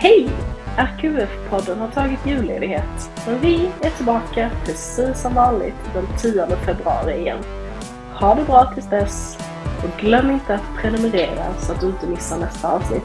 Hej! RQF-podden har tagit julledighet, men vi är tillbaka precis som vanligt den 10 februari igen. Ha det bra tills dess och glöm inte att prenumerera så att du inte missar nästa avsnitt.